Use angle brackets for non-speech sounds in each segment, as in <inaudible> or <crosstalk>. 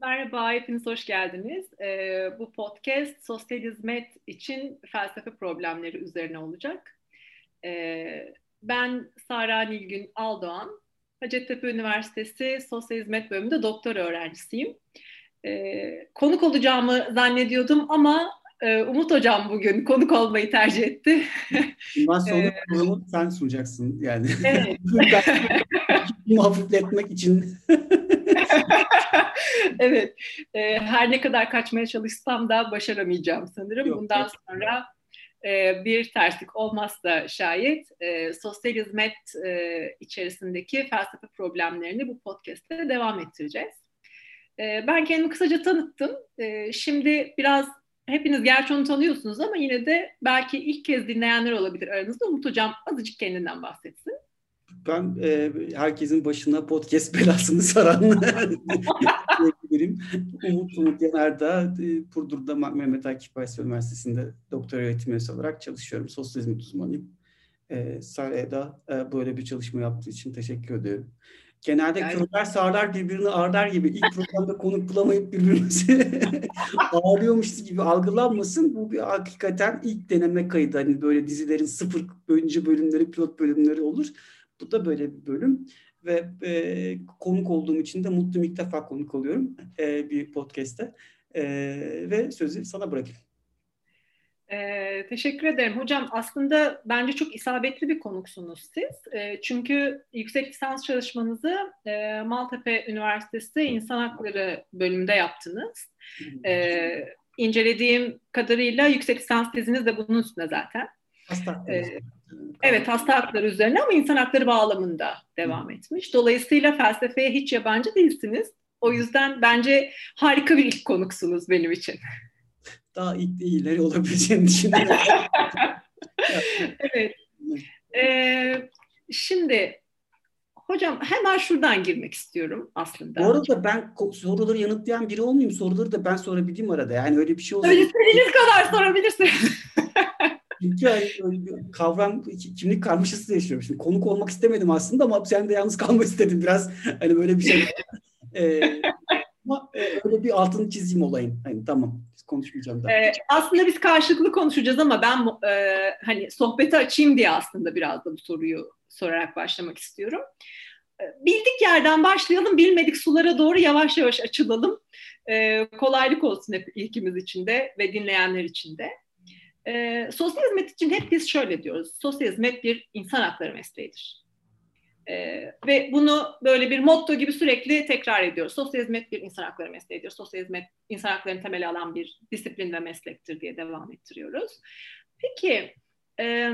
Merhaba, hepiniz hoş geldiniz. Ee, bu podcast sosyal hizmet için felsefe problemleri üzerine olacak. Ee, ben Sara Nilgün Aldoğan, Hacettepe Üniversitesi Sosyal Hizmet Bölümünde doktor öğrencisiyim. Ee, konuk olacağımı zannediyordum ama e, Umut Hocam bugün konuk olmayı tercih etti. <laughs> Bundan sonra ee, programı sen sunacaksın yani. Evet. <laughs> hafifletmek için. <laughs> <laughs> evet. E, her ne kadar kaçmaya çalışsam da başaramayacağım sanırım. Yok, Bundan yok. sonra e, bir terslik olmazsa şayet e, sosyal hizmet e, içerisindeki felsefe problemlerini bu podcast'te devam ettireceğiz. E, ben kendimi kısaca tanıttım. E, şimdi biraz hepiniz gerçi onu tanıyorsunuz ama yine de belki ilk kez dinleyenler olabilir aranızda. Umut Hocam azıcık kendinden bahsetsin. Ben e, herkesin başına podcast <laughs> belasını saran <laughs> diyebilirim. Umut Umut Yanardağ, e, Purdur'da Mehmet Akif Aysel Üniversitesi'nde doktora öğretim üyesi olarak çalışıyorum. Sosyal hizmet uzmanıyım. E, Sarayda e, böyle bir çalışma yaptığı için teşekkür ediyorum. Genelde yani... körler sağırlar birbirini ağırlar gibi ilk programda konuk bulamayıp birbirimizi <laughs> ağırlıyormuş gibi algılanmasın. Bu bir hakikaten ilk deneme kaydı. Hani böyle dizilerin sıfır önce bölümleri, pilot bölümleri olur. Bu da böyle bir bölüm ve e, konuk olduğum için de mutluyum ilk defa konuk oluyorum e, bir podcast'te e, ve sözü sana bırakayım. Ee, teşekkür ederim. Hocam aslında bence çok isabetli bir konuksunuz siz. E, çünkü yüksek lisans çalışmanızı e, Maltepe Üniversitesi İnsan Hakları bölümünde yaptınız. E, incelediğim kadarıyla yüksek lisans teziniz de bunun üstünde zaten. Hasta ee, evet hasta hakları üzerine ama insan hakları bağlamında devam etmiş. Dolayısıyla felsefeye hiç yabancı değilsiniz. O yüzden bence harika bir ilk konuksunuz benim için daha iyileri olabileceğini düşünüyorum. <laughs> evet. Ee, şimdi hocam hemen şuradan girmek istiyorum aslında. Bu arada ben soruları yanıtlayan biri olmayayım. Soruları da ben sorabildiğim arada. Yani öyle bir şey olsa. Öyle istediğiniz kadar sorabilirsiniz. <laughs> Çünkü kavram kimlik karmaşası yaşıyorum. Şimdi konuk olmak istemedim aslında ama sen de yalnız kalmak istedim biraz. Hani böyle bir şey. ee, ama e, öyle bir altını çizeyim olayın. Hani tamam konuşmayacağım daha. Ee, aslında biz karşılıklı konuşacağız ama ben e, hani sohbeti açayım diye aslında biraz da bu soruyu sorarak başlamak istiyorum. E, bildik yerden başlayalım, bilmedik sulara doğru yavaş yavaş açılalım. E, kolaylık olsun hep ilkimiz için de ve dinleyenler için de. E, sosyal hizmet için hep biz şöyle diyoruz. Sosyal hizmet bir insan hakları mesleğidir. Ee, ve bunu böyle bir motto gibi sürekli tekrar ediyoruz. Sosyal hizmet bir insan hakları mesleğidir. Sosyal hizmet insan haklarını temeli alan bir disiplin ve meslektir diye devam ettiriyoruz. Peki e,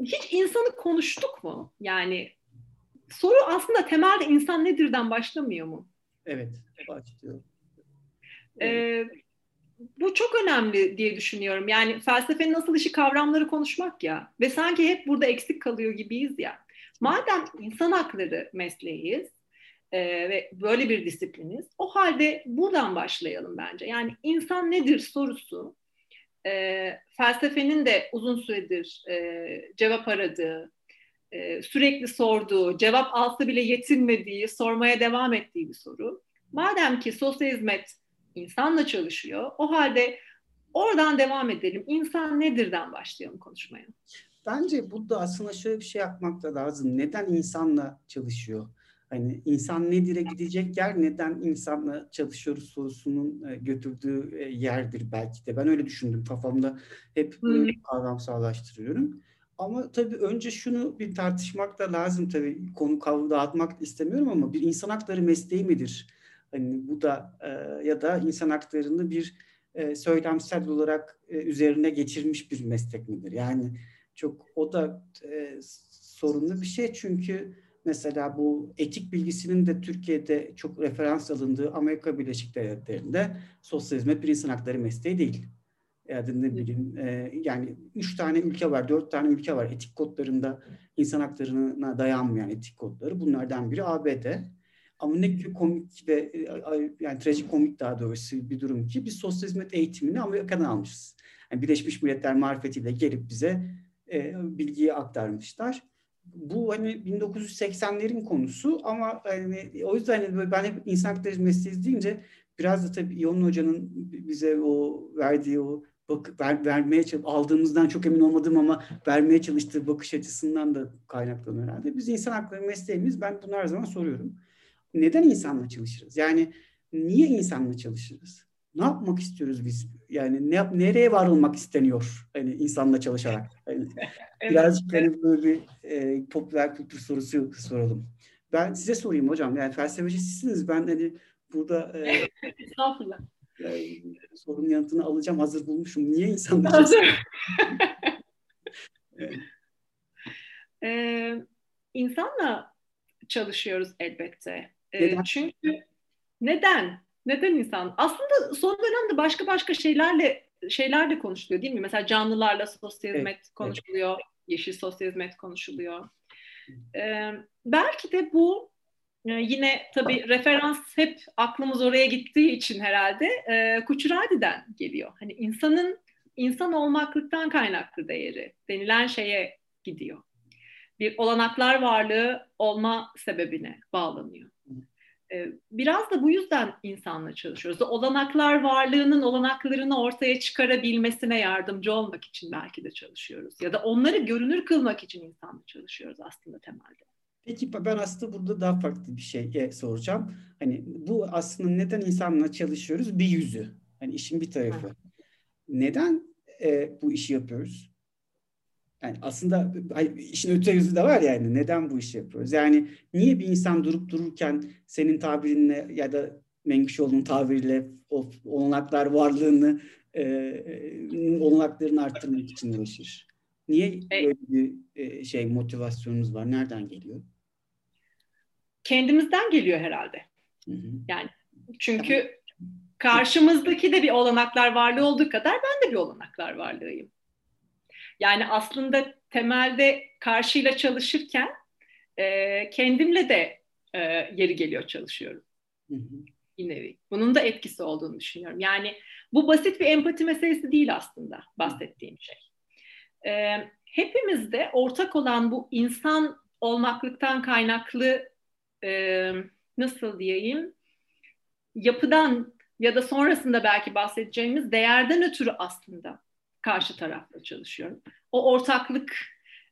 hiç insanı konuştuk mu? Yani soru aslında temelde insan nedirden başlamıyor mu? Evet, başlıyor. Ee, bu çok önemli diye düşünüyorum. Yani felsefenin nasıl işi kavramları konuşmak ya ve sanki hep burada eksik kalıyor gibiyiz ya. Madem insan hakları mesleğiyiz e, ve böyle bir disipliniz, o halde buradan başlayalım bence. Yani insan nedir sorusu, e, felsefenin de uzun süredir e, cevap aradığı, e, sürekli sorduğu, cevap alsa bile yetinmediği, sormaya devam ettiği bir soru. Madem ki sosyal hizmet insanla çalışıyor, o halde oradan devam edelim. İnsan nedirden başlayalım konuşmaya. Bence burada aslında şöyle bir şey yapmak da lazım. Neden insanla çalışıyor? Hani insan nedir'e gidecek yer neden insanla çalışıyoruz sorusunun e, götürdüğü e, yerdir belki de. Ben öyle düşündüm kafamda hep hmm. kavramsallaştırıyorum. Ama tabii önce şunu bir tartışmak da lazım tabii. Konu kavramı dağıtmak istemiyorum ama bir insan hakları mesleği midir? Hani bu da e, ya da insan haklarını bir söylemsel olarak üzerine geçirmiş bir meslek midir? Yani çok o da e, sorunlu bir şey çünkü mesela bu etik bilgisinin de Türkiye'de çok referans alındığı Amerika Birleşik Devletleri'nde sosyal hizmet bir insan hakları mesleği değil. Yani ne bileyim e, yani üç tane ülke var, dört tane ülke var etik kodlarında insan haklarına dayanmayan etik kodları. Bunlardan biri ABD. Ama ne ki komik ve e, yani trajik komik daha doğrusu bir durum ki biz sosyal hizmet eğitimini Amerika'dan almışız. Yani Birleşmiş Milletler marifetiyle gelip bize e, bilgiyi aktarmışlar. bu hani 1980'lerin konusu ama hani o yüzden hani ben hep insan hakları mesleği deyince biraz da tabii İyon Hoca'nın bize o verdiği o bak, ver, vermeye aldığımızdan çok emin olmadım ama vermeye çalıştığı bakış açısından da kaynaklanıyor herhalde. Biz insan hakları mesleğimiz ben bunu her zaman soruyorum. Neden insanla çalışırız? Yani niye insanla çalışırız? Ne yapmak istiyoruz biz? Yani ne yap, nereye varılmak isteniyor? Hani insanla çalışarak. <laughs> Evet, birazcık hani böyle bir e, popüler kültür sorusu soralım. Ben size sorayım hocam. Yani felsefecisiniz. Ben hani burada e, <laughs> Estağfurullah. E, sorunun yanıtını alacağım. Hazır bulmuşum. Niye insanla çalışıyoruz? <laughs> evet. ee, insanla çalışıyoruz elbette. Neden? çünkü neden? Neden insan? Aslında son dönemde başka başka şeylerle şeyler de konuşuluyor değil mi? Mesela canlılarla sosyal hizmet evet, konuşuluyor, evet. yeşil sosyal hizmet konuşuluyor. Ee, belki de bu e, yine tabii referans hep aklımız oraya gittiği için herhalde e, Kuçuradi'den geliyor. Hani insanın insan olmaklıktan kaynaklı değeri denilen şeye gidiyor. Bir olanaklar varlığı olma sebebine bağlanıyor. Ee, biraz da bu yüzden insanla çalışıyoruz. Olanaklar varlığının olanaklarını ortaya çıkarabilmesine yardımcı olmak için belki de çalışıyoruz. Ya da onları görünür kılmak için insanla çalışıyoruz aslında temelde. Peki ben aslında burada daha farklı bir şey soracağım. Hani bu aslında neden insanla çalışıyoruz? Bir yüzü. Hani işin bir tarafı. Ha. Neden e, bu işi yapıyoruz? Yani aslında işin öte yüzü de var yani. Neden bu işi yapıyoruz? Yani niye bir insan durup dururken senin tabirinle ya da Mengüşoğlu'nun tabiriyle o olanaklar varlığını e, olanaklarını arttırmak için uğraşır? Niye e, böyle bir e, şey motivasyonumuz var? Nereden geliyor? Kendimizden geliyor herhalde. Hı hı. Yani çünkü karşımızdaki de bir olanaklar varlığı olduğu kadar ben de bir olanaklar varlığıyım. Yani aslında temelde karşıyla çalışırken e, kendimle de e, yeri geliyor çalışıyorum. Hı Bir nevi. Bunun da etkisi olduğunu düşünüyorum. Yani bu basit bir empati meselesi değil aslında bahsettiğim şey. E, hepimizde ortak olan bu insan olmaklıktan kaynaklı e, nasıl diyeyim yapıdan ya da sonrasında belki bahsedeceğimiz değerden ötürü aslında karşı tarafla çalışıyorum. O ortaklık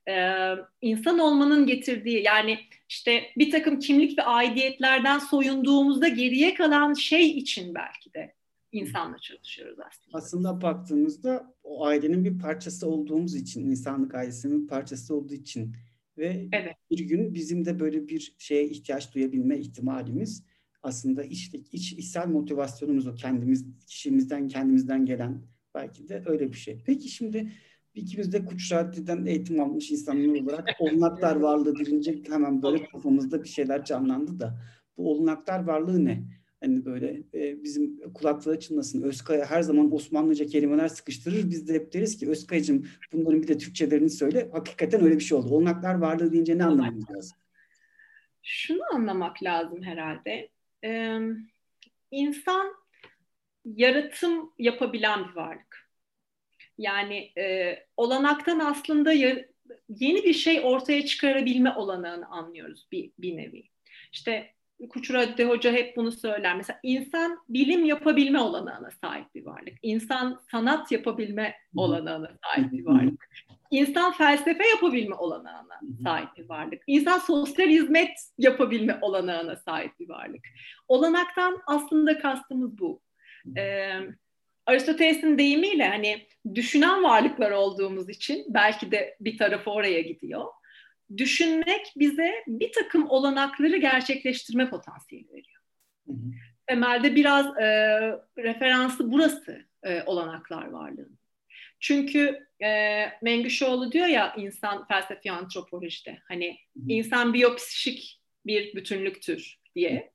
e, insan olmanın getirdiği yani işte bir takım kimlik ve aidiyetlerden soyunduğumuzda geriye kalan şey için belki de insanla çalışıyoruz aslında. Aslında baktığımızda o ailenin bir parçası olduğumuz için, insanlık ailesinin bir parçası olduğu için ve evet. bir gün bizim de böyle bir şeye ihtiyaç duyabilme ihtimalimiz aslında iç, iç içsel motivasyonumuz o kendimiz kişimizden kendimizden gelen Belki de öyle bir şey. Peki şimdi ikimiz de Kuşrati'den eğitim almış insanlar olarak <laughs> olunaklar varlığı deyince hemen böyle kafamızda bir şeyler canlandı da bu olunaklar varlığı ne? Hani böyle e, bizim kulaklığı çınlasın. Özkaya her zaman Osmanlıca kelimeler sıkıştırır. Biz de hep deriz ki Özkaya'cığım bunların bir de Türkçelerini söyle. Hakikaten öyle bir şey oldu. Olunaklar varlığı deyince ne anlamamız lazım? Şunu anlamak lazım herhalde. Ee, insan yaratım yapabilen bir varlık. Yani e, olanaktan aslında ya, yeni bir şey ortaya çıkarabilme olanağını anlıyoruz bir, bir nevi. İşte Kuçuradi Hoca hep bunu söyler. Mesela insan bilim yapabilme olanağına sahip bir varlık. İnsan sanat yapabilme olanağına sahip bir varlık. İnsan felsefe yapabilme olanağına sahip bir varlık. İnsan sosyal hizmet yapabilme olanağına sahip bir varlık. Olanaktan aslında kastımız bu e, Aristoteles'in deyimiyle hani düşünen varlıklar olduğumuz için belki de bir tarafı oraya gidiyor. Düşünmek bize bir takım olanakları gerçekleştirme potansiyeli veriyor. Hı hı. Temelde biraz e, referansı burası e, olanaklar varlığı. Çünkü e, Mengüşoğlu diyor ya insan felsefi antropolojide hani hı. insan biyopsişik bir bütünlüktür diye.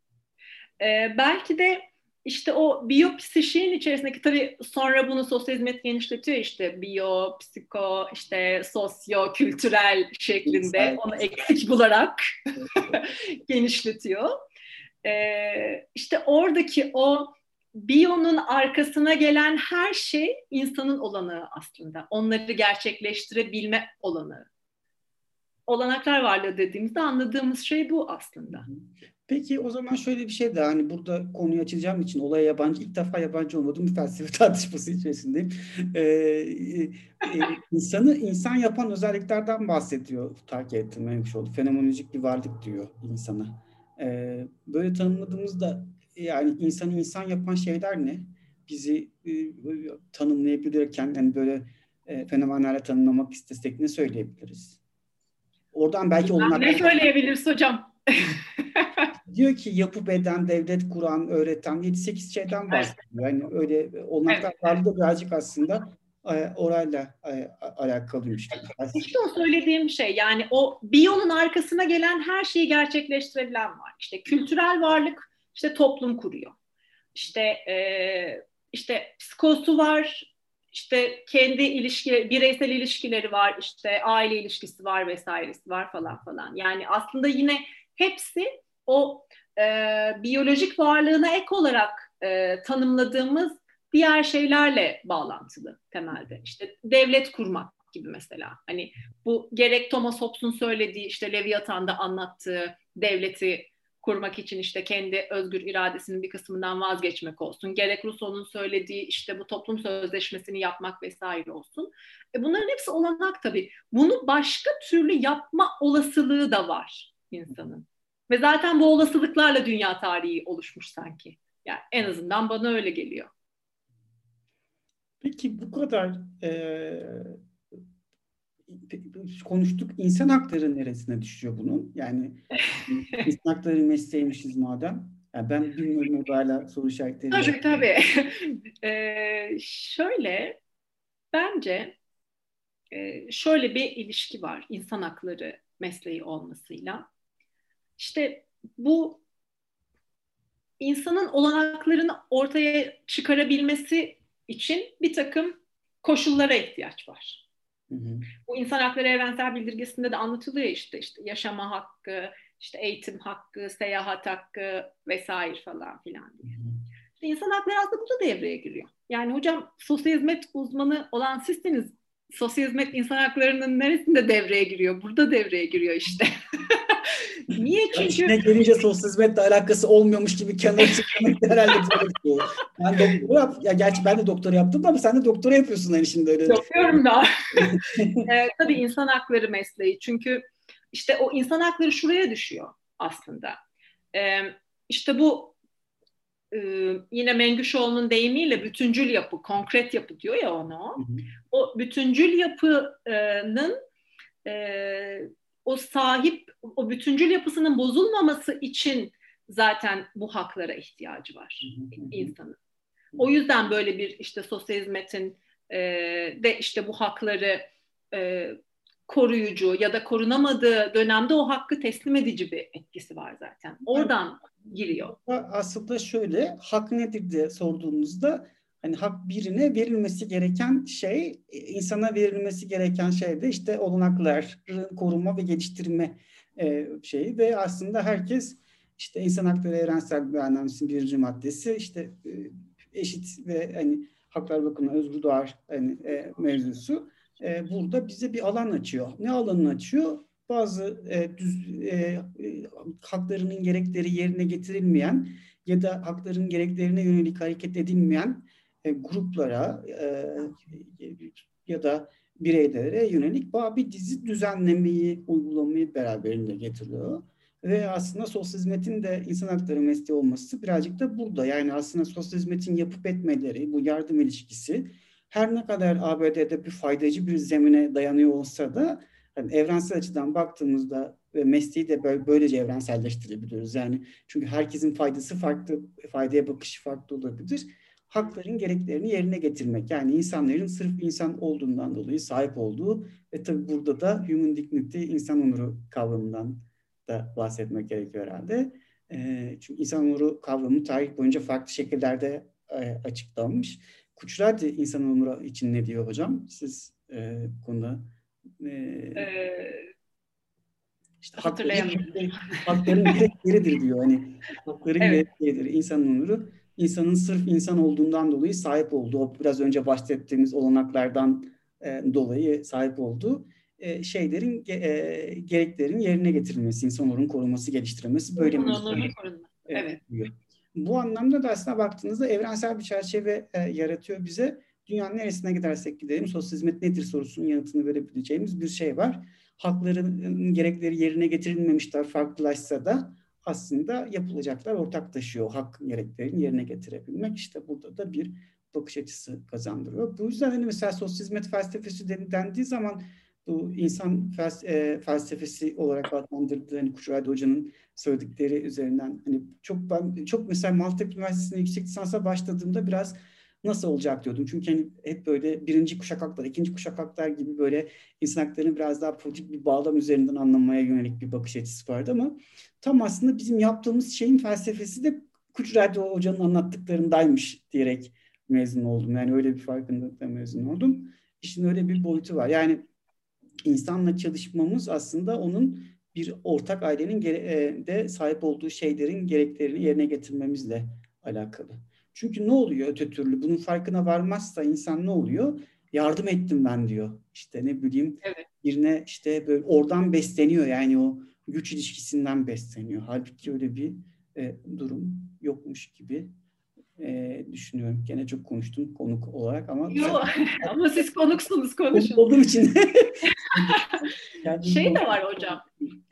E, belki de işte o biyopsişiğin içerisindeki tabii sonra bunu sosyal hizmet genişletiyor işte biyo, psiko, işte sosyo, kültürel şeklinde onu eksik bularak <laughs> genişletiyor. Ee, işte oradaki o biyonun arkasına gelen her şey insanın olanağı aslında. Onları gerçekleştirebilme olanağı. olanaklar varlığı dediğimizde anladığımız şey bu aslında. Peki o zaman şöyle bir şey daha hani burada konuyu açacağım için olaya yabancı ilk defa yabancı olmadığım bir felsefe <laughs> tartışması içerisindeyim. Ee, e, insanı insan yapan özelliklerden bahsediyor takip ettim Memşoğlu. Fenomenolojik bir varlık diyor insana. Ee, böyle tanımladığımızda yani insanı insan yapan şeyler ne? Bizi e, tanımlayabilirken yani böyle e, fenomenlerle tanımlamak istesek ne söyleyebiliriz? Oradan belki onlar... Ne söyleyebiliriz hocam? <laughs> diyor ki yapı beden, devlet kuran, öğreten 7-8 şeyden bahsediyor. Yani öyle olanaklar evet. da birazcık aslında e, orayla e, alakalıymış. İşte o söylediğim şey yani o biyonun arkasına gelen her şeyi gerçekleştirebilen var. İşte kültürel varlık işte toplum kuruyor. İşte e, işte psikosu var, işte kendi ilişki, bireysel ilişkileri var, işte aile ilişkisi var vesairesi var falan falan. Yani aslında yine hepsi o e, biyolojik varlığına ek olarak e, tanımladığımız diğer şeylerle bağlantılı temelde. İşte devlet kurmak gibi mesela. Hani bu gerek Thomas Hobbes'un söylediği işte Leviathan'da anlattığı devleti kurmak için işte kendi özgür iradesinin bir kısmından vazgeçmek olsun. Gerek Rousseau'nun söylediği işte bu toplum sözleşmesini yapmak vesaire olsun. E bunların hepsi olanak tabii. Bunu başka türlü yapma olasılığı da var insanın. Ve zaten bu olasılıklarla dünya tarihi oluşmuş sanki. Yani en azından bana öyle geliyor. Peki bu kadar e, konuştuk. İnsan hakları neresine düşüyor bunun? Yani <laughs> insan hakları mesleğiymişiz madem. Yani ben bilmiyorum o hala soru işaretleri. Tabii tabii. ee, <laughs> şöyle bence e, şöyle bir ilişki var insan hakları mesleği olmasıyla. İşte bu insanın olanaklarını ortaya çıkarabilmesi için bir takım koşullara ihtiyaç var. Hı hı. Bu insan hakları evrensel bildirgesinde de anlatılıyor işte işte yaşama hakkı, işte eğitim hakkı, seyahat hakkı vesaire falan filan diye. Hı hı. İşte insan hakları aslında burada devreye giriyor. Yani hocam sosyal hizmet uzmanı olan sizsiniz. Sosyal hizmet insan haklarının neresinde devreye giriyor? Burada devreye giriyor işte. <laughs> Niye? Çünkü... İşine gelince sosyal hizmetle alakası olmuyormuş gibi kenara çıkmak herhalde böyle Ben doktora yap, ya gerçi ben de doktora yaptım ama sen de doktora yapıyorsun hani şimdi öyle. Yapıyorum da. <laughs> ee, tabii insan hakları mesleği. Çünkü işte o insan hakları şuraya düşüyor aslında. Ee, işte bu e, yine Mengüşoğlu'nun deyimiyle bütüncül yapı, konkret yapı diyor ya onu. Hı hı. O bütüncül yapının e, o sahip, o bütüncül yapısının bozulmaması için zaten bu haklara ihtiyacı var insanın. O yüzden böyle bir işte sosyal hizmetin e, de işte bu hakları e, koruyucu ya da korunamadığı dönemde o hakkı teslim edici bir etkisi var zaten. Oradan giriyor. Aslında şöyle hak nedir diye sorduğumuzda hani hak birine verilmesi gereken şey, insana verilmesi gereken şey de işte olanakların koruma ve geliştirme e, şeyi ve aslında herkes işte insan hakları evrensel beyannamesinin birinci maddesi işte e, eşit ve hani haklar bakımından özgür doğar hani, e, mevzusu e, burada bize bir alan açıyor. Ne alanını açıyor? Bazı e, düz, e, e, haklarının gerekleri yerine getirilmeyen ya da hakların gereklerine yönelik hareket edilmeyen e, gruplara e, ya da bireylere yönelik bir dizi düzenlemeyi, uygulamayı beraberinde getiriyor. Ve aslında sosyal hizmetin de insan hakları mesleği olması birazcık da burada. Yani aslında sosyal hizmetin yapıp etmeleri, bu yardım ilişkisi her ne kadar ABD'de bir faydacı bir zemine dayanıyor olsa da yani evrensel açıdan baktığımızda ve mesleği de böyle, böylece evrenselleştirebiliyoruz. Yani çünkü herkesin faydası farklı, faydaya bakışı farklı olabilir hakların gereklerini yerine getirmek. Yani insanların sırf insan olduğundan dolayı sahip olduğu ve tabi burada da human dignity, insan onuru kavramından da bahsetmek gerekiyor herhalde. E, çünkü insan onuru kavramı tarih boyunca farklı şekillerde e, açıklanmış. Kuçrati insan onuru için ne diyor hocam? Siz e, bu konuda e, ee, işte hakların, hakların gerekleridir diyor. Hani hakların evet. gerekleridir. İnsan onuru insanın sırf insan olduğundan dolayı sahip olduğu, biraz önce bahsettiğimiz olanaklardan e, dolayı sahip olduğu e, şeylerin e, gereklerin yerine getirilmesi, insan onurunun korunması, geliştirilmesi böyle bir. Evet. Diyor. Bu anlamda da aslında baktığınızda evrensel bir çerçeve e, yaratıyor bize. Dünyanın neresine gidersek gidelim sosyal hizmet nedir sorusunun yanıtını verebileceğimiz bir şey var. Hakların gerekleri yerine getirilmemişler farklılaşsa da aslında yapılacaklar ortaklaşıyor. Hak gereklerini yerine getirebilmek işte burada da bir bakış açısı kazandırıyor. Bu yüzden hani mesela sosyal hizmet felsefesi dendiği zaman bu insan e, felsefesi olarak adlandırdığı hani Kuşradi Hoca'nın söyledikleri üzerinden hani çok ben çok mesela Maltepe Üniversitesi'nde yüksek lisansa başladığımda biraz nasıl olacak diyordum. Çünkü hani hep böyle birinci kuşak haklar, ikinci kuşak haklar gibi böyle insan haklarını biraz daha politik bir bağlam üzerinden anlamaya yönelik bir bakış açısı vardı ama tam aslında bizim yaptığımız şeyin felsefesi de Kuçradi Hoca'nın anlattıklarındaymış diyerek mezun oldum. Yani öyle bir farkındalıkla mezun oldum. İşin öyle bir boyutu var. Yani insanla çalışmamız aslında onun bir ortak ailenin e, de sahip olduğu şeylerin gereklerini yerine getirmemizle alakalı. Çünkü ne oluyor öte türlü? Bunun farkına varmazsa insan ne oluyor? Yardım ettim ben diyor. İşte ne bileyim evet. birine işte böyle oradan besleniyor yani o güç ilişkisinden besleniyor. Halbuki öyle bir e, durum yokmuş gibi e, düşünüyorum. Gene çok konuştum konuk olarak ama Yok <laughs> ama siz konuksunuz konuşun. Olduğum için. <laughs> şey de var hocam.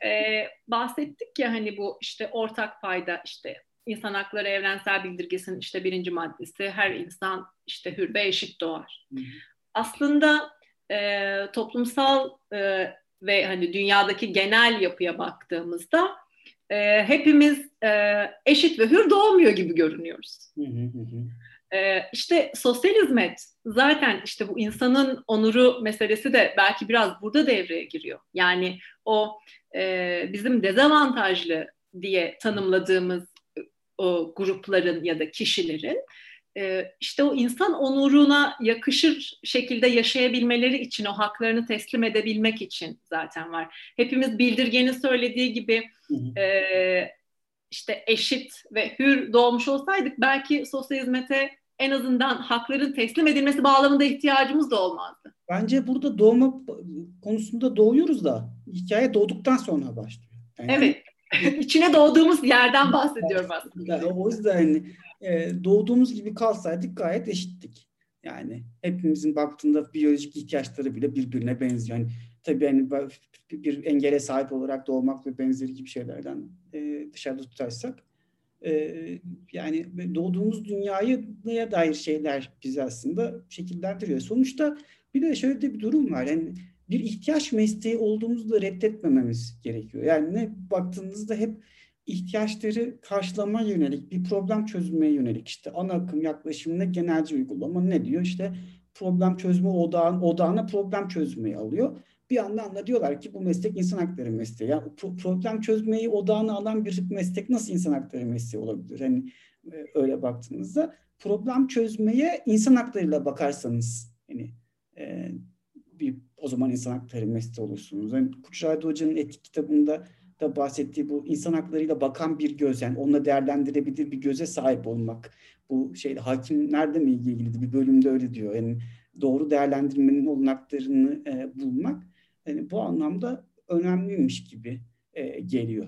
E, bahsettik ya hani bu işte ortak payda işte insan hakları evrensel bildirgesinin işte birinci maddesi her insan işte hür ve eşit doğar. Hı. Aslında e, toplumsal e, ve hani dünyadaki genel yapıya baktığımızda e, hepimiz e, eşit ve hür doğmuyor gibi görünüyoruz. Hı E, işte sosyal hizmet zaten işte bu insanın onuru meselesi de belki biraz burada devreye giriyor. Yani o e, bizim dezavantajlı diye tanımladığımız o grupların ya da kişilerin e, işte o insan onuruna yakışır şekilde yaşayabilmeleri için o haklarını teslim edebilmek için zaten var. Hepimiz bildirgenin söylediği gibi e, işte eşit ve hür doğmuş olsaydık belki sosyal hizmete en azından hakların teslim edilmesi bağlamında ihtiyacımız da olmazdı. Bence burada doğma konusunda doğuyoruz da hikaye doğduktan sonra başlıyor. Yani evet. İçine doğduğumuz yerden bahsediyorum aslında. Yani o yüzden hani, e, doğduğumuz gibi kalsaydık gayet eşittik. Yani hepimizin baktığında biyolojik ihtiyaçları bile birbirine benziyor. Yani tabii yani bir engele sahip olarak doğmak ve benzeri gibi şeylerden e, dışarıda tutarsak e, yani doğduğumuz dünyaya dair şeyler bizi aslında şekillendiriyor. Sonuçta bir de şöyle de bir durum var. Yani bir ihtiyaç mesleği olduğumuzu da reddetmememiz gerekiyor. Yani ne baktığınızda hep ihtiyaçları karşılama yönelik, bir problem çözmeye yönelik işte ana akım yaklaşımına genelci uygulama ne diyor? İşte problem çözme odağın, odağına problem çözmeyi alıyor. Bir yandan da diyorlar ki bu meslek insan hakları mesleği. Yani problem çözmeyi odağına alan bir meslek nasıl insan hakları mesleği olabilir? Hani e, öyle baktığınızda problem çözmeye insan haklarıyla bakarsanız hani e, bir o zaman insan hakları mesleği olursunuz. Yani Kutçaydı Hoca'nın etik kitabında da bahsettiği bu insan haklarıyla bakan bir göz yani onunla değerlendirebilir bir göze sahip olmak. Bu şey hakimlerle mi ilgili bir bölümde öyle diyor. Yani doğru değerlendirmenin olanaklarını e, bulmak yani bu anlamda önemliymiş gibi e, geliyor.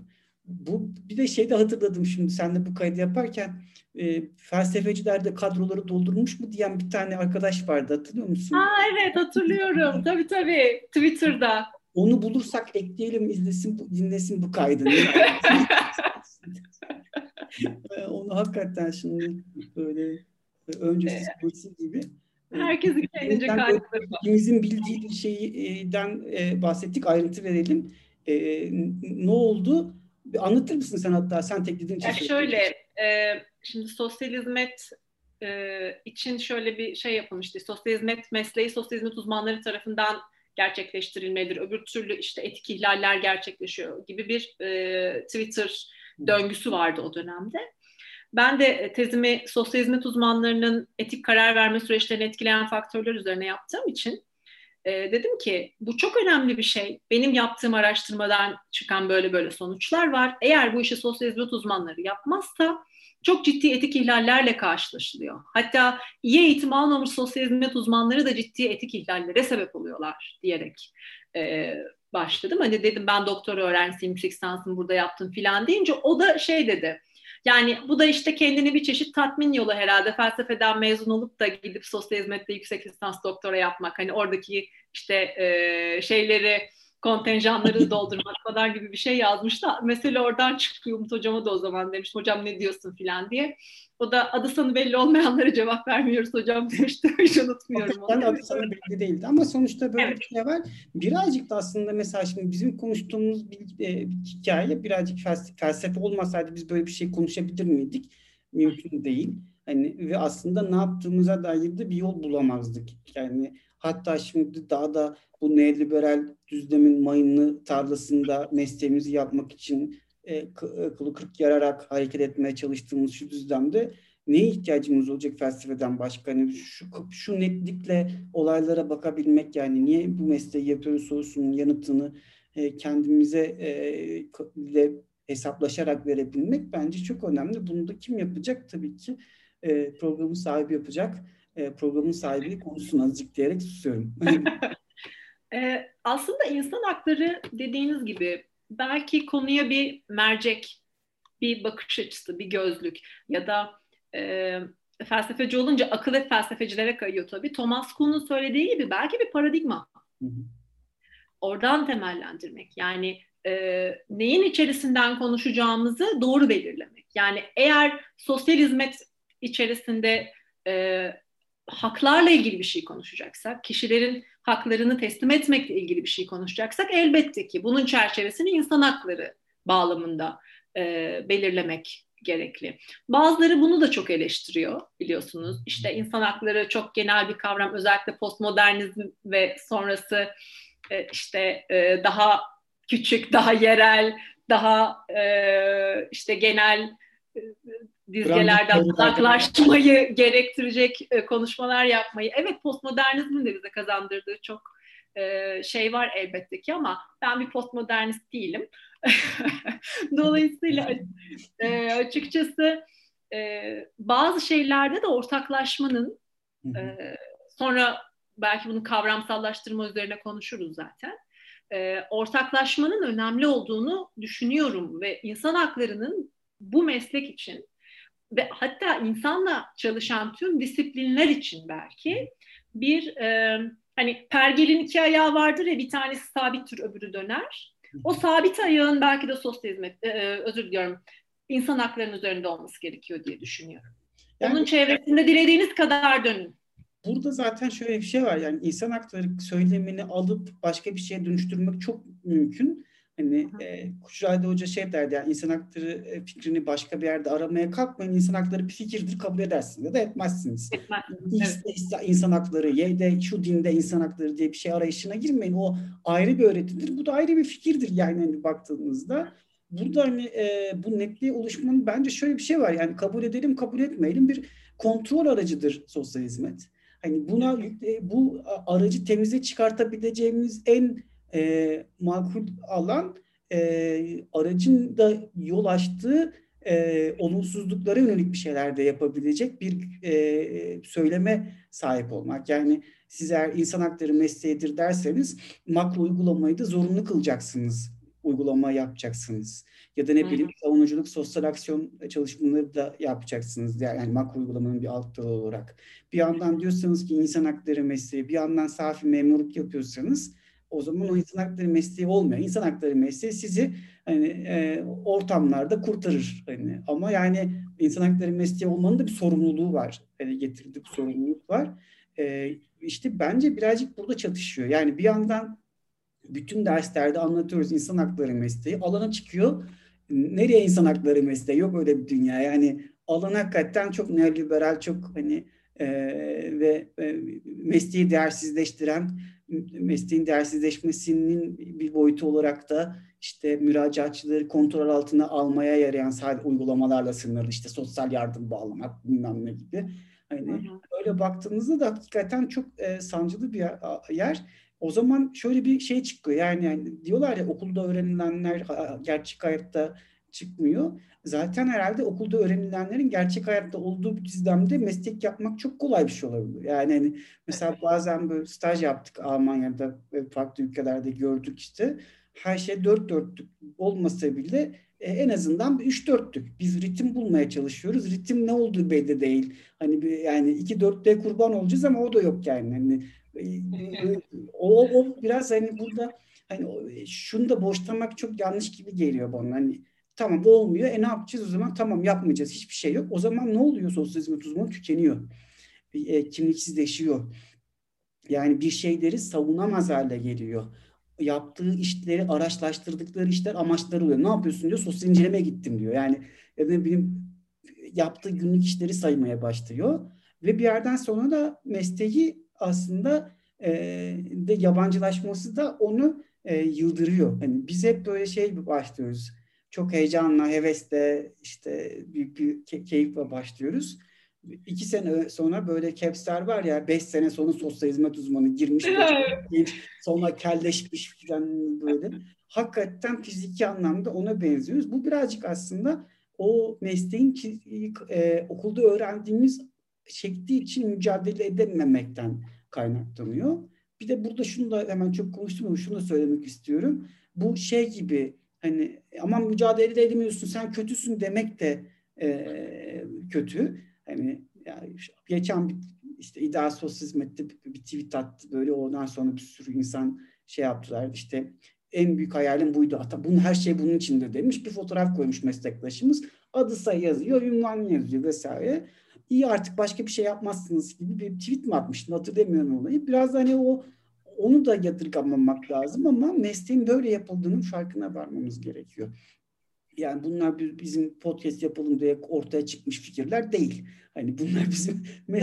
Bu bir de şey de hatırladım şimdi sen de bu kaydı yaparken e, felsefeciler de kadroları doldurmuş mu diyen bir tane arkadaş vardı hatırlıyor musun? Ha evet hatırlıyorum. <laughs> tabii tabii Twitter'da. Onu bulursak ekleyelim izlesin dinlesin bu kaydı. E, <laughs> <laughs> onu hakikaten şimdi böyle e, öncesi sonrası gibi. E, Herkesin kendince kaydıları İkimizin bildiği şeyden bahsettik ayrıntı verelim. ne oldu? Anlatır mısın sen hatta sen teklediğin için? şöyle e, şimdi sosyal hizmet e, için şöyle bir şey yapılmıştı. Sosyal hizmet mesleği sosyal hizmet uzmanları tarafından gerçekleştirilmelidir. Öbür türlü işte etik ihlaller gerçekleşiyor gibi bir e, Twitter döngüsü vardı o dönemde. Ben de tezimi sosyal hizmet uzmanlarının etik karar verme süreçlerini etkileyen faktörler üzerine yaptığım için e, dedim ki bu çok önemli bir şey. Benim yaptığım araştırmadan çıkan böyle böyle sonuçlar var. Eğer bu işi sosyal hizmet uzmanları yapmazsa çok ciddi etik ihlallerle karşılaşılıyor. Hatta iyi eğitim almamış sosyal hizmet uzmanları da ciddi etik ihlallere sebep oluyorlar diyerek e, başladım. Hani dedim ben doktor öğrencisiyim, yüksek lisansımı burada yaptım filan deyince o da şey dedi. Yani bu da işte kendini bir çeşit tatmin yolu herhalde. Felsefeden mezun olup da gidip sosyal hizmette yüksek lisans doktora yapmak. Hani oradaki işte e, şeyleri kontenjanları doldurmak falan gibi bir şey yazmıştı. Mesela oradan çıkıyor Umut hocama da o zaman demiş hocam ne diyorsun filan diye. O da adı sanı belli olmayanlara cevap vermiyoruz hocam <laughs> demişti. Hiç unutmuyorum onu. adı sanı belli değildi ama sonuçta böyle evet. bir şey var. Birazcık da aslında mesela şimdi bizim konuştuğumuz bir, e, hikaye birazcık felsefe, felsefe olmasaydı biz böyle bir şey konuşabilir miydik? Mümkün değil. Hani ve aslında ne yaptığımıza dair de bir yol bulamazdık. Yani hatta şimdi daha da bu neoliberal düzlemin mayınlı tarlasında mesleğimizi yapmak için e, kılı kırk yararak hareket etmeye çalıştığımız şu düzlemde neye ihtiyacımız olacak felsefeden başka? Hani şu, şu netlikle olaylara bakabilmek yani niye bu mesleği yapıyoruz sorusunun yanıtını e, kendimize e, hesaplaşarak verebilmek bence çok önemli. Bunu da kim yapacak? Tabii ki e, programın sahibi yapacak. E, programın sahibi konuşsun azıcık diyerek susuyorum. <laughs> <laughs> e, aslında insan hakları dediğiniz gibi belki konuya bir mercek, bir bakış açısı, bir gözlük ya da e, felsefeci olunca akıl hep felsefecilere kayıyor tabii. Thomas Kuhn'un söylediği gibi belki bir paradigma. Oradan temellendirmek. Yani e, neyin içerisinden konuşacağımızı doğru belirlemek. Yani eğer sosyal hizmet içerisinde e, haklarla ilgili bir şey konuşacaksak, kişilerin haklarını teslim etmekle ilgili bir şey konuşacaksak elbette ki bunun çerçevesini insan hakları bağlamında e, belirlemek gerekli. Bazıları bunu da çok eleştiriyor biliyorsunuz. İşte insan hakları çok genel bir kavram özellikle postmodernizm ve sonrası e, işte e, daha küçük, daha yerel, daha e, işte genel e, dizgelerden uzaklaşmayı <laughs> gerektirecek e, konuşmalar yapmayı. Evet postmodernizmin de bize kazandırdığı çok e, şey var elbette ki ama ben bir postmodernist değilim. <laughs> Dolayısıyla e, açıkçası bazı şeylerde de ortaklaşmanın sonra belki bunu kavramsallaştırma üzerine konuşuruz zaten. ortaklaşmanın önemli olduğunu düşünüyorum ve insan haklarının bu meslek için ve hatta insanla çalışan tüm disiplinler için belki bir e, hani pergelin iki ayağı vardır ya bir tanesi sabittir öbürü döner. O sabit ayağın belki de sosyal hizmet e, e, özür diliyorum insan haklarının üzerinde olması gerekiyor diye düşünüyorum. Yani, Onun çevresinde dilediğiniz kadar dönün. Burada zaten şöyle bir şey var yani insan hakları söylemini alıp başka bir şeye dönüştürmek çok mümkün. Hani e, Kuşradi Hoca şey derdi yani insan hakları e, fikrini başka bir yerde aramaya kalkmayın. İnsan hakları bir fikirdir kabul edersiniz ya da etmezsiniz. Etmez. Evet. insan hakları, Y'de şu dinde insan hakları diye bir şey arayışına girmeyin. O ayrı bir öğretidir. Bu da ayrı bir fikirdir yani hani baktığınızda. Burada hani e, bu netliğe oluşmanın bence şöyle bir şey var. Yani kabul edelim kabul etmeyelim bir kontrol aracıdır sosyal hizmet. Hani buna bu aracı temize çıkartabileceğimiz en e, makul alan e, aracın da yol açtığı e, olumsuzluklara yönelik bir şeyler de yapabilecek bir e, söyleme sahip olmak. Yani siz eğer insan hakları mesleğidir derseniz makro uygulamayı da zorunlu kılacaksınız. Uygulama yapacaksınız. Ya da ne Hı. bileyim savunuculuk, sosyal aksiyon çalışmaları da yapacaksınız. Yani makro uygulamanın bir alt dalı olarak. Bir yandan diyorsanız ki insan hakları mesleği, bir yandan safi memurluk yapıyorsanız o zaman o insan hakları mesleği olmuyor. İnsan hakları mesleği sizi hani e, ortamlarda kurtarır. Hani ama yani insan hakları mesleği olmanın da bir sorumluluğu var. Hani getirdiği sorumluluk var. E, işte bence birazcık burada çatışıyor. Yani bir yandan bütün derslerde anlatıyoruz insan hakları mesleği. Alana çıkıyor. Nereye insan hakları mesleği? Yok öyle bir dünya. Yani alan hakikaten çok neoliberal, çok hani e, ve e, mesleği değersizleştiren mesleğin değersizleşmesinin bir boyutu olarak da işte müracaatçıları kontrol altına almaya yarayan sadece uygulamalarla sınırlı işte sosyal yardım bağlamak bilmem ne gibi. Hani hı. öyle baktığımızda da hakikaten çok e, sancılı bir yer. O zaman şöyle bir şey çıkıyor yani, yani diyorlar ya okulda öğrenilenler gerçek hayatta çıkmıyor. Zaten herhalde okulda öğrenilenlerin gerçek hayatta olduğu bir düzlemde meslek yapmak çok kolay bir şey olabilir. Yani hani mesela bazen böyle staj yaptık Almanya'da ve farklı ülkelerde gördük işte. Her şey dört dörtlük olmasa bile e, en azından üç dörtlük. Biz ritim bulmaya çalışıyoruz. Ritim ne olduğu belli değil. Hani bir, yani iki dörtte kurban olacağız ama o da yok yani. Hani e, <laughs> o, o biraz hani burada hani e, şunu da boşlamak çok yanlış gibi geliyor bana. Hani tamam olmuyor. E ne yapacağız o zaman? Tamam yapmayacağız. Hiçbir şey yok. O zaman ne oluyor sosyal hizmet uzmanı? Tükeniyor. E, kimliksizleşiyor. Yani bir şeyleri savunamaz hale geliyor. Yaptığı işleri, araçlaştırdıkları işler amaçları oluyor. Ne yapıyorsun diyor. Sosyal inceleme gittim diyor. Yani ya ne bileyim yaptığı günlük işleri saymaya başlıyor. Ve bir yerden sonra da mesleği aslında e, de yabancılaşması da onu e, yıldırıyor. Hani biz hep böyle şey başlıyoruz. Çok heyecanla, hevesle, işte büyük bir key- keyifle başlıyoruz. İki sene sonra böyle capsler var ya, beş sene sonra sosyal hizmet uzmanı girmiş, sonra kelleşmiş falan böyle. Hakikaten fiziki anlamda ona benziyoruz. Bu birazcık aslında o mesleğin e, okulda öğrendiğimiz şekli için mücadele edememekten kaynaklanıyor. Bir de burada şunu da hemen çok konuştum ama şunu da söylemek istiyorum. Bu şey gibi hani aman mücadele edemiyorsun sen kötüsün demek de e, kötü. Hani yani geçen bir işte ideal sosyal hizmette bir, bir tweet attı böyle ondan sonra bir sürü insan şey yaptılar işte en büyük hayalim buydu. Hatta bunun her şey bunun içinde demiş. Bir fotoğraf koymuş meslektaşımız. Adı sayı yazıyor, ünvan yazıyor vesaire iyi artık başka bir şey yapmazsınız gibi bir tweet mi atmıştın hatırlamıyorum olayı. Biraz hani o onu da yadırgamamak lazım ama mesleğin böyle yapıldığının farkına varmamız gerekiyor. Yani bunlar bizim podcast yapalım diye ortaya çıkmış fikirler değil. Hani bunlar <laughs> bizim <laughs>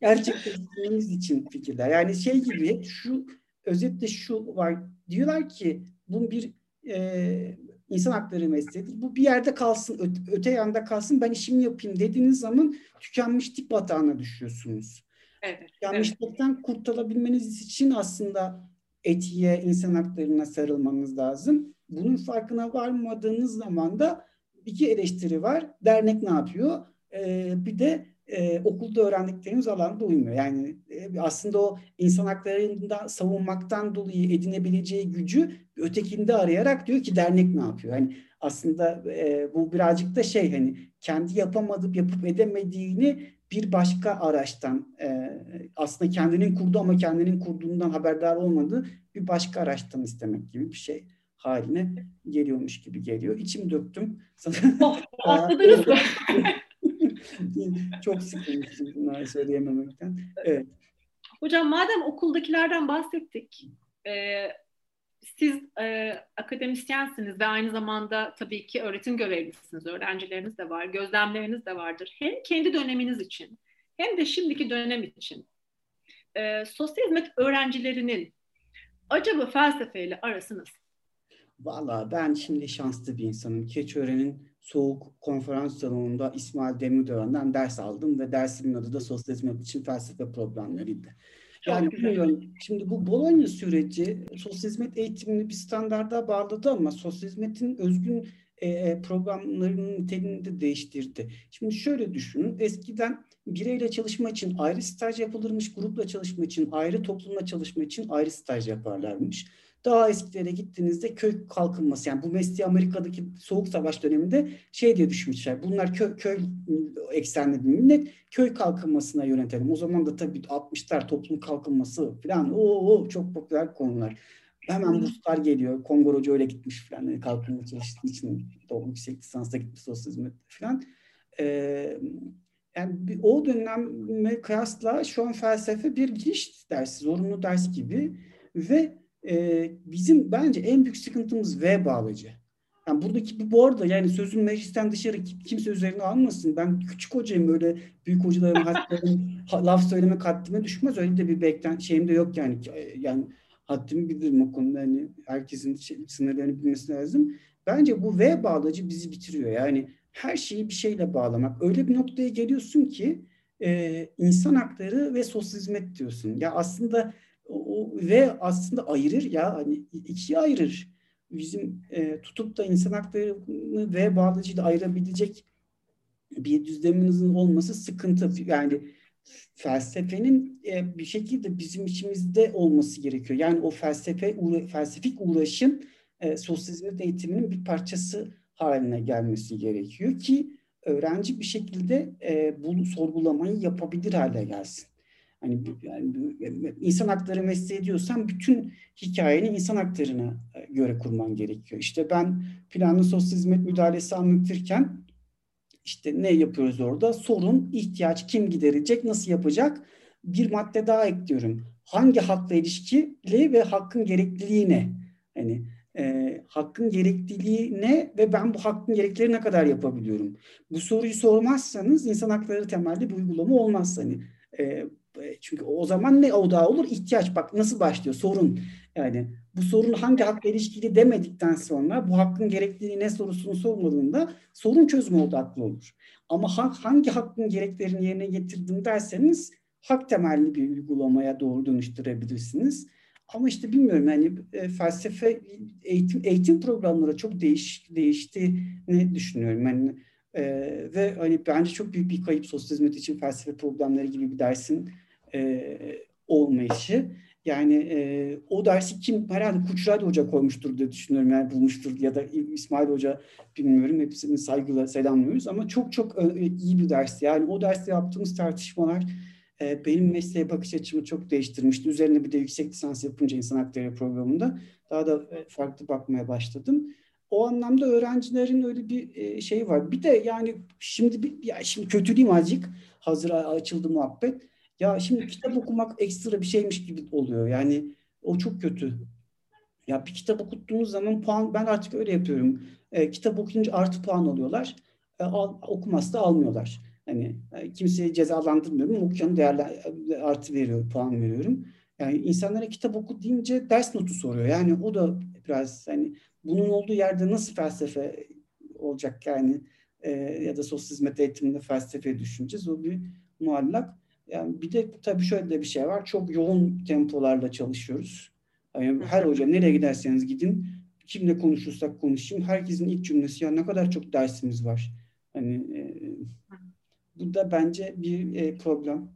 gerçekleştirmemiz için fikirler. Yani şey gibi şu özetle şu var. Diyorlar ki bunun bir e, insan hakları mesleğidir. Bu bir yerde kalsın, öte, öte yanda kalsın, ben işimi yapayım dediğiniz zaman tükenmişlik batağına düşüyorsunuz. Evet, Tükenmişlikten evet. kurtulabilmeniz için aslında etiğe, insan haklarına sarılmanız lazım. Bunun farkına varmadığınız zaman da iki eleştiri var. Dernek ne yapıyor? Ee, bir de e, okulda öğrendiklerimiz alanda uymuyor. Yani e, aslında o insan haklarından savunmaktan dolayı edinebileceği gücü ötekinde arayarak diyor ki dernek ne yapıyor? Hani aslında e, bu birazcık da şey hani kendi yapamadıp yapıp edemediğini bir başka araçtan e, aslında kendinin kurdu ama kendinin kurduğundan haberdar olmadığı bir başka araçtan istemek gibi bir şey haline geliyormuş gibi geliyor. İçim döktüm. <laughs> Oh, atladınız mı? <laughs> Çok sıkılmıştım bunları söyleyememekten. Evet. Hocam madem okuldakilerden bahsettik, e, siz e, akademisyensiniz ve aynı zamanda tabii ki öğretim görevlisiniz, öğrencileriniz de var, gözlemleriniz de vardır. Hem kendi döneminiz için hem de şimdiki dönem için e, sosyal hizmet öğrencilerinin acaba felsefeyle arası nasıl? Valla ben şimdi şanslı bir insanım. Keçiören'in soğuk konferans salonunda İsmail Demirören'den ders aldım ve dersimin adı da sosyal hizmet için felsefe problemleriydi. Yani bilmiyorum. Şimdi bu Bologna süreci sosyal hizmet eğitimini bir standarda bağladı ama sosyal hizmetin özgün e, e programlarının niteliğini de değiştirdi. Şimdi şöyle düşünün. Eskiden bireyle çalışma için ayrı staj yapılırmış, grupla çalışma için ayrı, toplumla çalışma için ayrı staj yaparlarmış. Daha eskilere gittiğinizde köy kalkınması yani bu mesleği Amerika'daki soğuk savaş döneminde şey diye düşünmüşler. Bunlar köy, köy eksenli bir millet köy kalkınmasına yönetelim. O zaman da tabii 60'lar toplum kalkınması falan o, çok popüler konular. Hemen burslar geliyor. Kongo Hoca öyle gitmiş falan. Yani kalkınma çalıştığı için doğum yüksek lisansa gitmiş sosyal hizmet falan. Ee, yani o döneme kıyasla şu an felsefe bir giriş dersi, zorunlu ders gibi ve e, bizim bence en büyük sıkıntımız V bağlıcı. Yani buradaki bu arada yani sözün meclisten dışarı kimse üzerine almasın. Ben küçük hocayım böyle büyük hocaların <laughs> hadlerin, laf söyleme haddime düşmez. Öyle de bir beklen şeyim de yok yani. Yani haddimi bilirim o konuda. Yani herkesin şey, sınırlarını bilmesi lazım. Bence bu V bağlacı bizi bitiriyor. Yani her şeyi bir şeyle bağlamak. Öyle bir noktaya geliyorsun ki e, insan hakları ve sosyal hizmet diyorsun. Ya aslında o, ve aslında ayırır ya hani ikiye ayırır bizim e, tutup da insan haklarını ve bağlacıyla ayırabilecek bir düzleminizin olması sıkıntı. Yani felsefenin e, bir şekilde bizim içimizde olması gerekiyor. Yani o felsefe uğra felsefik uğraşın e, sosyal eğitiminin bir parçası haline gelmesi gerekiyor ki öğrenci bir şekilde e, bunu sorgulamayı yapabilir hale gelsin. Hani yani insan hakları mesleği diyorsan bütün hikayeni insan haklarına e, göre kurman gerekiyor. İşte ben planlı sosyal hizmet müdahalesi anlatırken işte ne yapıyoruz orada? Sorun, ihtiyaç, kim giderecek, nasıl yapacak? Bir madde daha ekliyorum. Hangi hakla ilişkili ve hakkın gerekliliği ne? Hani e, hakkın gerekliliği ne ve ben bu hakkın gerekleri ne kadar yapabiliyorum? Bu soruyu sormazsanız insan hakları temelli bir uygulama olmaz. Hani e, çünkü o zaman ne o olur? ihtiyaç. Bak nasıl başlıyor sorun. Yani bu sorun hangi hakla ilişkili demedikten sonra bu hakkın gerekliliği ne sorusunu sormadığında sorun çözümü odaklı olur. Ama hak, hangi hakkın gereklerini yerine getirdim derseniz hak temelli bir uygulamaya doğru dönüştürebilirsiniz. Ama işte bilmiyorum yani e, felsefe eğitim eğitim programları çok değiş değiştiğini düşünüyorum. Yani e, ve hani bence çok büyük bir kayıp sosyal hizmet için felsefe programları gibi bir dersin e, olmayışı. Yani e, o dersi kim herhalde Kuçradi Hoca koymuştur diye düşünüyorum yani bulmuştur ya da İsmail Hoca bilmiyorum hepsini saygıyla selamlıyoruz ama çok çok e, iyi bir dersti. Yani o derste yaptığımız tartışmalar e, benim mesleğe bakış açımı çok değiştirmişti. Üzerine bir de yüksek lisans yapınca insan hakları programında daha da e, farklı bakmaya başladım. O anlamda öğrencilerin öyle bir e, şey var. Bir de yani şimdi bir, ya şimdi kötüleyim azıcık. Hazır açıldı muhabbet ya şimdi kitap okumak ekstra bir şeymiş gibi oluyor. Yani o çok kötü. Ya bir kitap okuttuğunuz zaman puan ben artık öyle yapıyorum. E, kitap okuyunca artı puan alıyorlar. E, al, okumazsa almıyorlar. Hani e, kimseyi cezalandırmıyorum. Okuyanı değerli artı veriyor, puan veriyorum. Yani insanlara kitap oku deyince ders notu soruyor. Yani o da biraz hani bunun olduğu yerde nasıl felsefe olacak yani e, ya da sosyal hizmet eğitiminde felsefe düşüneceğiz. O bir muallak. Yani bir de tabii şöyle de bir şey var. Çok yoğun tempolarla çalışıyoruz. Yani her hoca nereye giderseniz gidin, kimle konuşursak konuşayım, herkesin ilk cümlesi ya ne kadar çok dersimiz var. Hani e, bu da bence bir e, problem.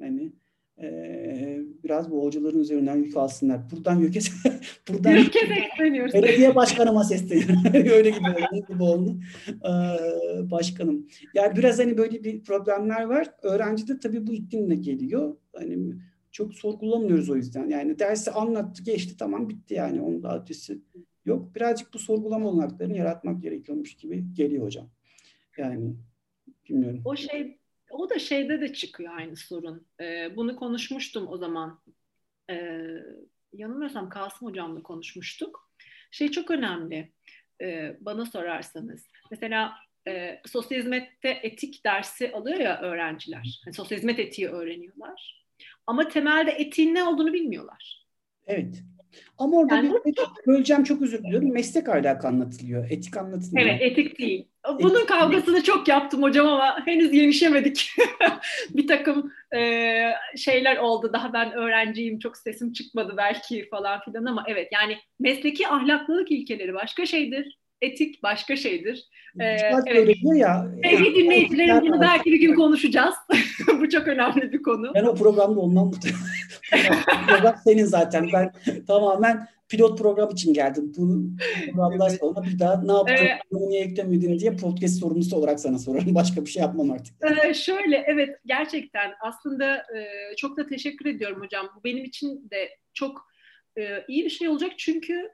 Hani e, biraz bu hocaların üzerinden yük alsınlar. Buradan yüke <laughs> buradan yüke sesleniyoruz. Belediye başkanıma sesleniyorum. <laughs> Öyle gibi oldu. gibi oldu. Ee, başkanım. Yani biraz hani böyle bir problemler var. Öğrenci de tabii bu iklimle geliyor. Hani çok sorgulamıyoruz o yüzden. Yani dersi anlattı, geçti tamam bitti yani. Onun da adresi yok. Birazcık bu sorgulama olanaklarını yaratmak gerekiyormuş gibi geliyor hocam. Yani bilmiyorum. O şey o da şeyde de çıkıyor aynı sorun. Ee, bunu konuşmuştum o zaman. Ee, yanılmıyorsam Kasım Hocam'la konuşmuştuk. Şey çok önemli e, bana sorarsanız. Mesela e, sosyal hizmette etik dersi alıyor ya öğrenciler. Yani sosyal hizmet etiği öğreniyorlar. Ama temelde etiğin ne olduğunu bilmiyorlar. Evet. Ama orada yani, bir böleceğim çok özür diliyorum. Meslek ahlakı anlatılıyor. Etik anlatılmıyor. Evet etik değil. Bunun etik kavgasını değil. çok yaptım hocam ama henüz yenişemedik. <laughs> bir takım e, şeyler oldu. Daha ben öğrenciyim çok sesim çıkmadı belki falan filan ama evet yani mesleki ahlaklılık ilkeleri başka şeydir etik başka şeydir. Ee, evet. ya. Sevgili dinleyicilerim bunu belki bir gün konuşacağız. <laughs> Bu çok önemli bir konu. Ben o programda ondan <laughs> program senin zaten. Ben tamamen pilot program için geldim. Bu programdan sonra bir daha ne yaptın, ee, bunu niye eklemedin diye podcast sorumlusu olarak sana sorarım. Başka bir şey yapmam artık. E, şöyle, evet gerçekten aslında e, çok da teşekkür ediyorum hocam. Bu benim için de çok e, iyi bir şey olacak çünkü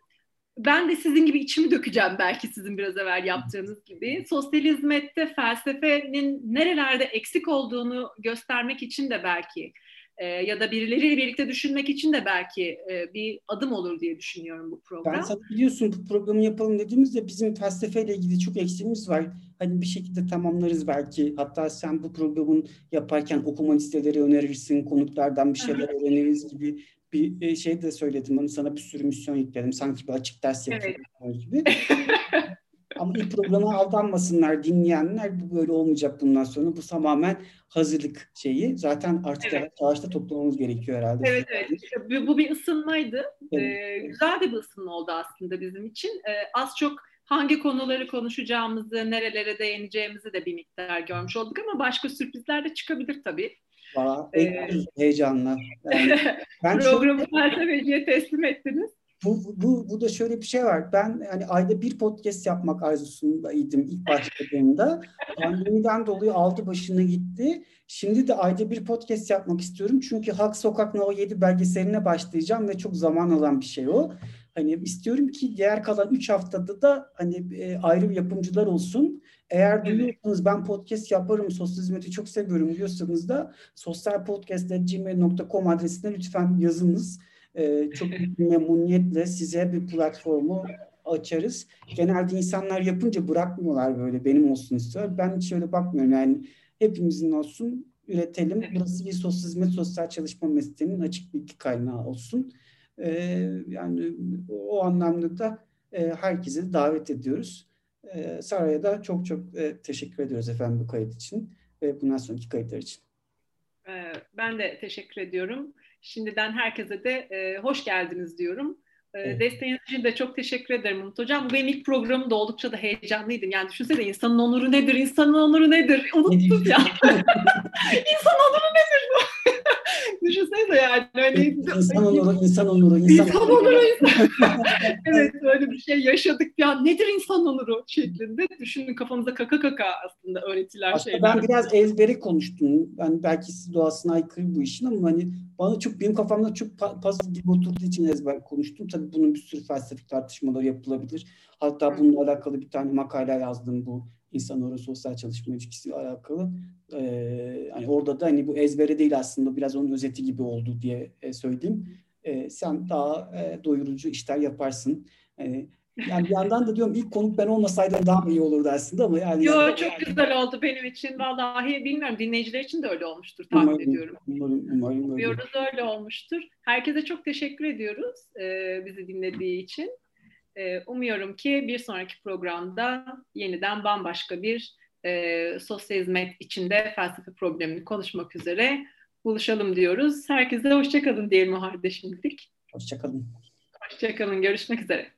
ben de sizin gibi içimi dökeceğim belki sizin biraz evvel yaptığınız gibi. Sosyal hizmette felsefenin nerelerde eksik olduğunu göstermek için de belki e, ya da birileriyle birlikte düşünmek için de belki e, bir adım olur diye düşünüyorum bu program. Ben sana biliyorsun bu programı yapalım dediğimizde bizim felsefeyle ilgili çok eksiğimiz var. Hani bir şekilde tamamlarız belki. Hatta sen bu programın yaparken okuma listeleri önerirsin, konuklardan bir şeyler öğreniriz gibi bir e, şey de söyledim. Hani sana bir sürü misyon yükledim. Sanki bir açık ders yapıyorum evet. gibi. <laughs> Ama ilk programa aldanmasınlar dinleyenler. Bu böyle olmayacak bundan sonra. Bu tamamen hazırlık şeyi. Zaten artık evet. yavaş toplamamız gerekiyor herhalde. Evet evet. Bu, bu bir ısınmaydı. Evet. Ee, güzel de bir ısınma oldu aslında bizim için. Ee, az çok hangi konuları konuşacağımızı, nerelere değineceğimizi de bir miktar görmüş olduk ama başka sürprizler de çıkabilir tabii. Valla ee, heyecanla. Yani <laughs> ben Programı <laughs> felsefeciye teslim ettiniz. Bu, bu, bu da şöyle bir şey var. Ben hani ayda bir podcast yapmak arzusundaydım ilk başladığımda. <laughs> Pandemiden dolayı aldı başını gitti. Şimdi de ayda bir podcast yapmak istiyorum. Çünkü Halk Sokak No 7 belgeseline başlayacağım ve çok zaman alan bir şey o. Hani istiyorum ki diğer kalan 3 haftada da hani e, ayrı yapımcılar olsun. Eğer duyuyorsanız ben podcast yaparım, sosyal hizmeti çok seviyorum diyorsanız da sosyalpodcast.gmail.com adresine lütfen yazınız. Ee, çok <laughs> memnuniyetle size bir platformu açarız. Genelde insanlar yapınca bırakmıyorlar böyle benim olsun istiyor. Ben hiç öyle bakmıyorum yani hepimizin olsun üretelim. Burası bir sosyal hizmet, sosyal çalışma mesleğinin açık bilgi kaynağı olsun. Ee, yani o anlamda da e, herkese davet ediyoruz. Ee, Sara'ya da çok çok e, teşekkür ediyoruz efendim bu kayıt için ve bundan sonraki kayıtlar için. Ee, ben de teşekkür ediyorum. Şimdiden herkese de e, hoş geldiniz diyorum. E, evet. Desteğiniz için de çok teşekkür ederim Umut Hocam. Bu benim ilk programım da oldukça da heyecanlıydım. Yani düşünsene insanın onuru nedir, insanın onuru nedir? Unuttum ya. <laughs> İnsan onuru nedir <laughs> <laughs> bu? Düşünsene yani. Öyle, insan onuru, insan onuru, insan, insan onuru. Insan. <laughs> evet böyle bir şey yaşadık ya. Nedir insan onuru şeklinde. Düşünün kafamıza kaka kaka aslında öğretiler aslında şeyler. Ben biraz ezberi konuştum. Yani belki siz doğasına aykırı bu işin ama hani bana çok benim kafamda çok puzzle gibi oturduğu için ezber konuştum. Tabii bunun bir sürü felsefik tartışmaları yapılabilir. Hatta bununla alakalı bir tane makale yazdım bu insan orası sosyal çalışma ilişkisiyle alakalı. Ee, hani orada da hani bu ezbere değil aslında biraz onun özeti gibi oldu diye e, söyleyeyim. E, sen daha e, doyurucu işler yaparsın. E, yani bir yandan da diyorum ilk konuk ben olmasaydım daha iyi olurdu aslında ama yani. Yo çok yani. güzel oldu benim için. Vallahi bilmiyorum dinleyiciler için de öyle olmuştur tahmin umarım, ediyorum. Umarım, umarım öyle. Umuyoruz öyle olmuştur. Herkese çok teşekkür ediyoruz e, bizi dinlediği için. E, umuyorum ki bir sonraki programda yeniden bambaşka bir e, sosyal hizmet içinde felsefe problemini konuşmak üzere buluşalım diyoruz. Herkese hoşçakalın diyelim o halde şimdilik. Hoşçakalın. Hoşçakalın. Görüşmek üzere.